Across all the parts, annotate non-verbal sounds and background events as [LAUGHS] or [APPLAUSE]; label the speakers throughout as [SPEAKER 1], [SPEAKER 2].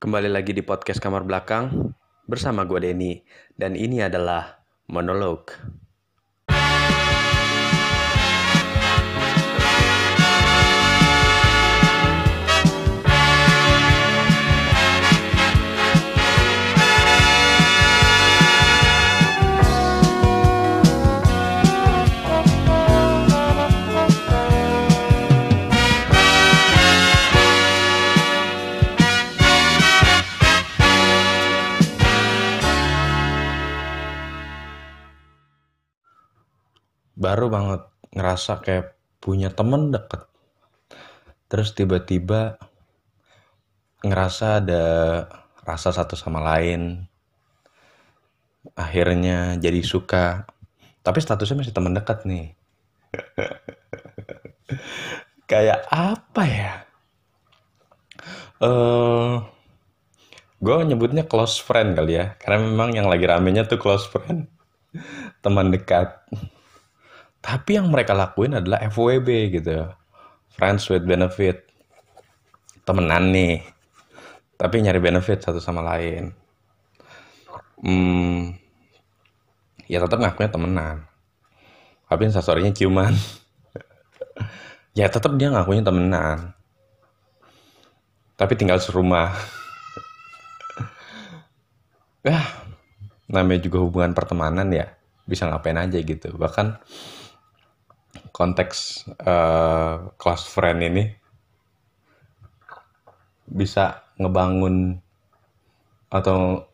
[SPEAKER 1] Kembali lagi di podcast Kamar Belakang bersama gue Denny dan ini adalah monolog. Baru banget ngerasa kayak punya temen deket. Terus tiba-tiba ngerasa ada rasa satu sama lain. Akhirnya jadi suka. Tapi statusnya masih teman dekat nih. [LAUGHS] kayak apa ya? Eh, uh, gue nyebutnya close friend kali ya, karena memang yang lagi ramenya tuh close friend, [LAUGHS] teman dekat. Tapi yang mereka lakuin adalah FWB gitu, friends with benefit, temenan nih, tapi nyari benefit satu sama lain. Hmm, ya tetap ngakunya temenan, tapi instastorynya ciuman. [LAUGHS] ya tetap dia ngakunya temenan, tapi tinggal serumah. ya, [LAUGHS] namanya juga hubungan pertemanan ya, bisa ngapain aja gitu. Bahkan konteks uh, close friend ini bisa ngebangun atau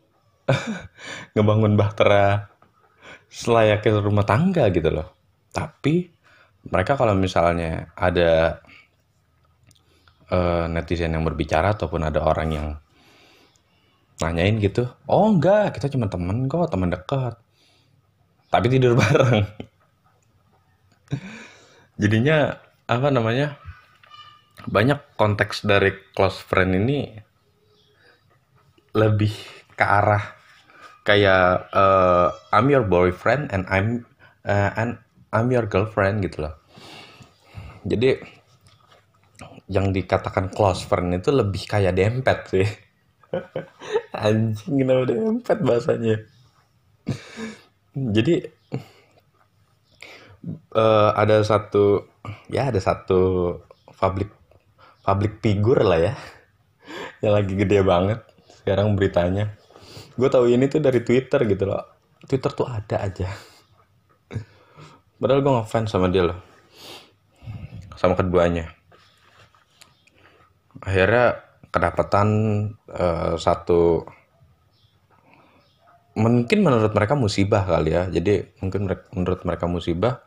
[SPEAKER 1] [LAUGHS] ngebangun bahtera selayaknya rumah tangga gitu loh. Tapi mereka kalau misalnya ada uh, netizen yang berbicara ataupun ada orang yang nanyain gitu, oh enggak, kita cuma temen kok, teman dekat. Tapi tidur [LAUGHS] bareng jadinya apa namanya banyak konteks dari close friend ini lebih ke arah kayak uh, I'm your boyfriend and I'm uh, and I'm your girlfriend gitu loh. Jadi yang dikatakan close friend itu lebih kayak dempet sih. [LAUGHS] Anjing kenapa dempet bahasanya? Jadi uh, ada satu ya ada satu public public figure lah ya [LAUGHS] yang lagi gede banget sekarang beritanya. Gue tahu ini tuh dari Twitter gitu loh. Twitter tuh ada aja. [LAUGHS] Padahal gue ngefans sama dia loh. Sama keduanya. Akhirnya kedapatan uh, satu mungkin menurut mereka musibah kali ya. Jadi mungkin menurut mereka musibah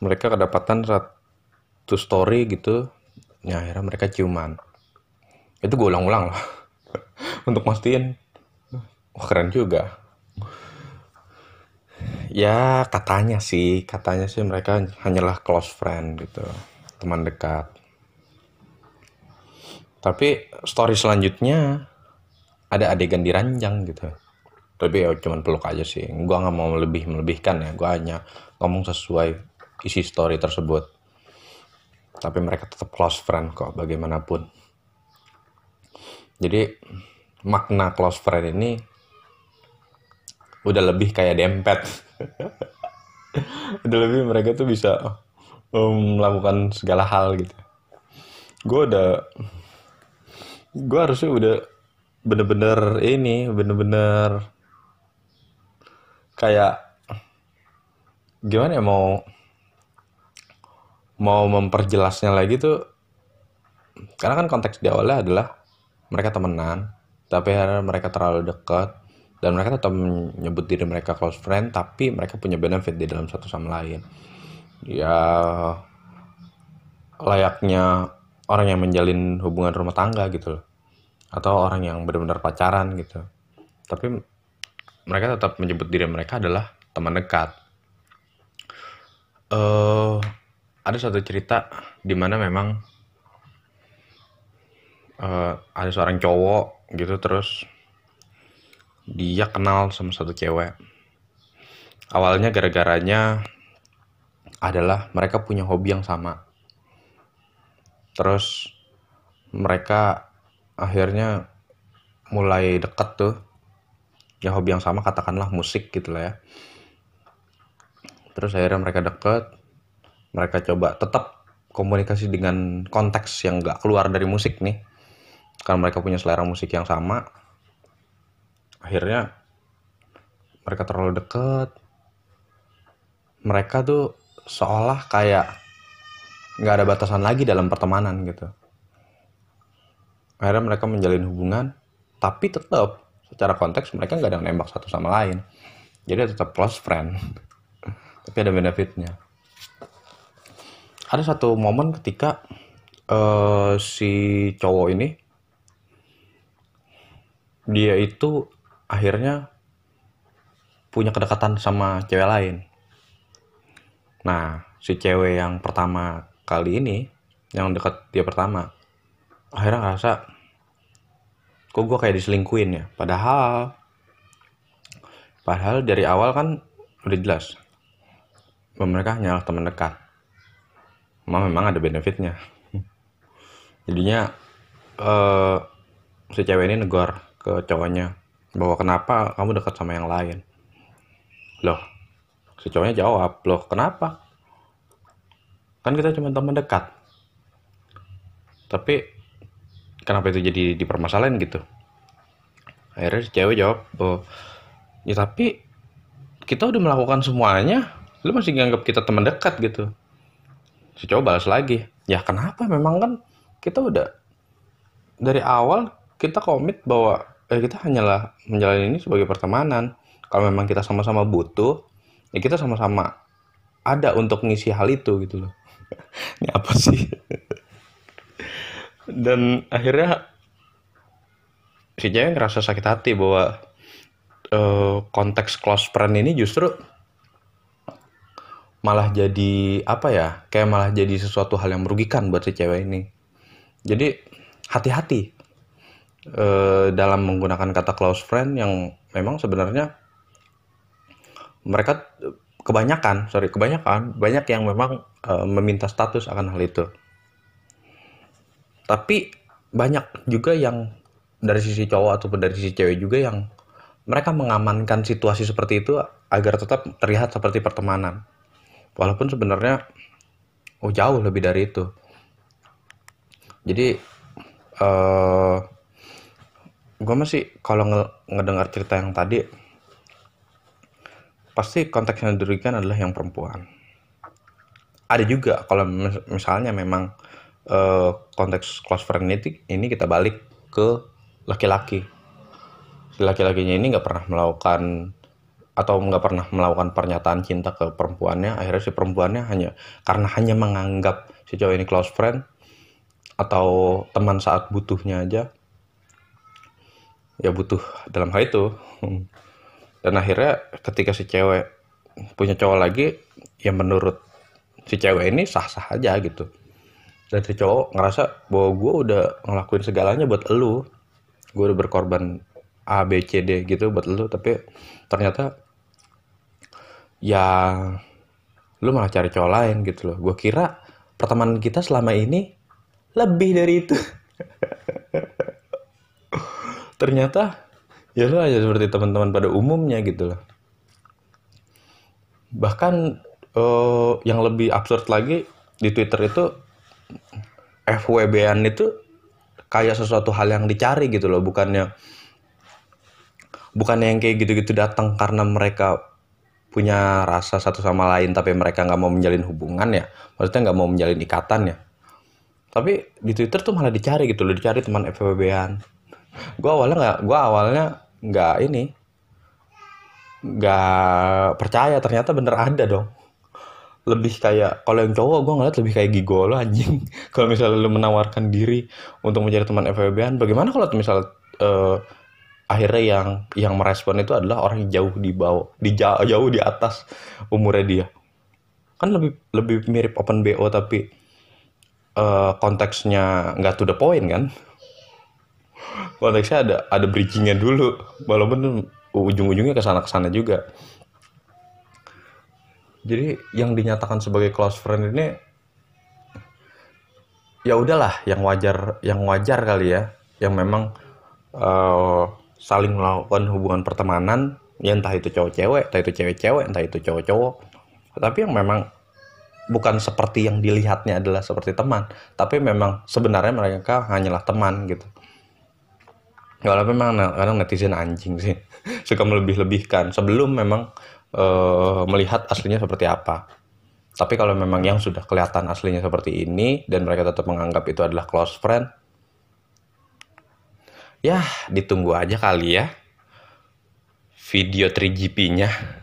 [SPEAKER 1] mereka kedapatan satu story gitu ya akhirnya mereka ciuman. Itu gue ulang-ulang lah [LAUGHS] untuk mastiin. Wah keren juga. Ya katanya sih katanya sih mereka hanyalah close friend gitu teman dekat. Tapi story selanjutnya ada adegan diranjang gitu tapi ya cuman peluk aja sih. Gue nggak mau lebih melebihkan ya. Gue hanya ngomong sesuai isi story tersebut. Tapi mereka tetap close friend kok bagaimanapun. Jadi makna close friend ini udah lebih kayak dempet. [LAUGHS] Udah lebih mereka tuh bisa um, melakukan segala hal gitu. Gue udah gue harusnya udah bener-bener ini bener-bener kayak gimana ya mau mau memperjelasnya lagi tuh karena kan konteks di awalnya adalah mereka temenan tapi mereka terlalu dekat dan mereka tetap menyebut diri mereka close friend tapi mereka punya benefit di dalam satu sama lain. Ya layaknya orang yang menjalin hubungan rumah tangga gitu loh. Atau orang yang benar-benar pacaran gitu. Tapi mereka tetap menyebut diri mereka adalah teman dekat. Uh, ada satu cerita di mana memang uh, ada seorang cowok gitu terus dia kenal sama satu cewek. Awalnya gara-garanya adalah mereka punya hobi yang sama. Terus mereka akhirnya mulai deket tuh ya hobi yang sama katakanlah musik gitu lah ya. Terus akhirnya mereka deket mereka coba tetap komunikasi dengan konteks yang gak keluar dari musik nih. Karena mereka punya selera musik yang sama. Akhirnya mereka terlalu deket. Mereka tuh seolah kayak nggak ada batasan lagi dalam pertemanan gitu. Akhirnya mereka menjalin hubungan tapi tetap secara konteks mereka nggak ada nembak satu sama lain. Jadi tetap close friend. [LAUGHS] Tapi ada benefitnya. Ada satu momen ketika uh, si cowok ini dia itu akhirnya punya kedekatan sama cewek lain. Nah si cewek yang pertama kali ini yang dekat dia pertama akhirnya ngerasa kok gue kayak diselingkuin ya? Padahal padahal dari awal kan udah jelas. Bahwa mereka hanyalah teman dekat. Memang memang ada benefitnya. [LAUGHS] Jadinya uh, si cewek ini negor ke cowoknya. Bahwa kenapa kamu dekat sama yang lain? Loh si cowoknya jawab loh kenapa? Kan kita cuma teman dekat. Tapi kenapa itu jadi dipermasalahin gitu? Akhirnya si cewek jawab oh ya tapi kita udah melakukan semuanya lu masih nganggap kita teman dekat gitu. Si cowok balas lagi ya kenapa? Memang kan kita udah dari awal kita komit bahwa eh, kita hanyalah menjalani ini sebagai pertemanan. Kalau memang kita sama-sama butuh ya kita sama-sama ada untuk ngisi hal itu gitu loh. [LAUGHS] Ini apa sih dan akhirnya si cewek ngerasa sakit hati bahwa uh, konteks close friend ini justru malah jadi apa ya kayak malah jadi sesuatu hal yang merugikan buat si cewek ini. Jadi hati-hati uh, dalam menggunakan kata close friend yang memang sebenarnya mereka kebanyakan sorry kebanyakan banyak yang memang uh, meminta status akan hal itu tapi banyak juga yang dari sisi cowok ataupun dari sisi cewek juga yang mereka mengamankan situasi seperti itu agar tetap terlihat seperti pertemanan. Walaupun sebenarnya oh jauh lebih dari itu. Jadi uh, eh, gue masih kalau nge ngedengar cerita yang tadi pasti konteks yang dirugikan adalah yang perempuan. Ada juga kalau misalnya memang uh, konteks close friend ini, ini kita balik ke laki-laki. Laki-lakinya ini nggak pernah melakukan atau nggak pernah melakukan pernyataan cinta ke perempuannya. Akhirnya si perempuannya hanya karena hanya menganggap si cowok ini close friend atau teman saat butuhnya aja. Ya butuh dalam hal itu. [LAUGHS] Dan akhirnya ketika si cewek punya cowok lagi, yang menurut si cewek ini sah-sah aja gitu dan si cowok ngerasa bahwa gue udah ngelakuin segalanya buat elu. Gue udah berkorban A B C D gitu buat elu. Tapi ternyata ya lu malah cari cowok lain gitu loh. Gue kira pertemanan kita selama ini lebih dari itu. [LAUGHS] Ternyata ya lu aja seperti teman-teman pada umumnya gitu loh. Bahkan uh, yang lebih absurd lagi di Twitter itu FWB-an itu kayak sesuatu hal yang dicari gitu loh, bukannya bukannya yang kayak gitu-gitu datang karena mereka punya rasa satu sama lain tapi mereka nggak mau menjalin hubungan ya. Maksudnya nggak mau menjalin ikatan ya. Tapi di Twitter tuh malah dicari gitu loh dicari teman FWB-an gue awalnya nggak gue awalnya nggak ini nggak percaya ternyata bener ada dong lebih kayak kalau yang cowok gue ngeliat lebih kayak gigolo anjing. [LAUGHS] Kalau misalnya lu menawarkan diri untuk menjadi teman FWB-an bagaimana kalau misal uh, akhirnya yang yang merespon itu adalah orang yang jauh di bawah di jauh, jauh di atas umurnya dia? Kan lebih lebih mirip open bo tapi uh, konteksnya nggak to the point kan? Konteksnya ada ada bridgingnya dulu. Walaupun ujung-ujungnya ke sana ke sana juga jadi yang dinyatakan sebagai close friend ini ya udahlah yang wajar yang wajar kali ya. Yang memang uh, saling melakukan hubungan pertemanan ya entah itu cowok cewek entah itu cewek cewek entah itu cowok cowok. Tapi yang memang bukan seperti yang dilihatnya adalah seperti teman. Tapi memang sebenarnya mereka hanyalah teman gitu. Kalau memang kadang netizen anjing sih [LAUGHS] suka melebih-lebihkan. Sebelum memang uh, melihat aslinya seperti apa. Tapi kalau memang yang sudah kelihatan aslinya seperti ini dan mereka tetap menganggap itu adalah close friend ya ditunggu aja kali ya video 3GP-nya